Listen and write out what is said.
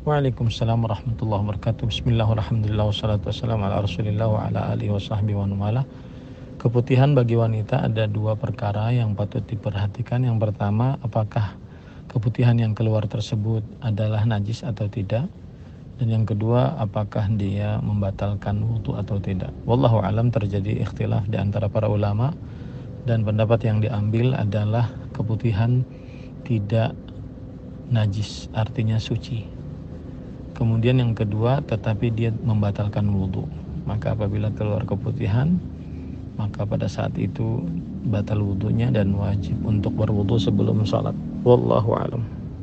Waalaikumsalam warahmatullahi wabarakatuh. Bismillahirrahmanirrahim. Wassalatu wassalamu ala. Keputihan bagi wanita ada dua perkara yang patut diperhatikan. Yang pertama, apakah keputihan yang keluar tersebut adalah najis atau tidak? Dan yang kedua, apakah dia membatalkan wudhu atau tidak? Wallahu alam terjadi ikhtilaf di antara para ulama dan pendapat yang diambil adalah keputihan tidak najis, artinya suci Kemudian yang kedua, tetapi dia membatalkan wudhu. Maka apabila keluar keputihan, maka pada saat itu batal wudhunya dan wajib untuk berwudhu sebelum sholat. Wallahu alam.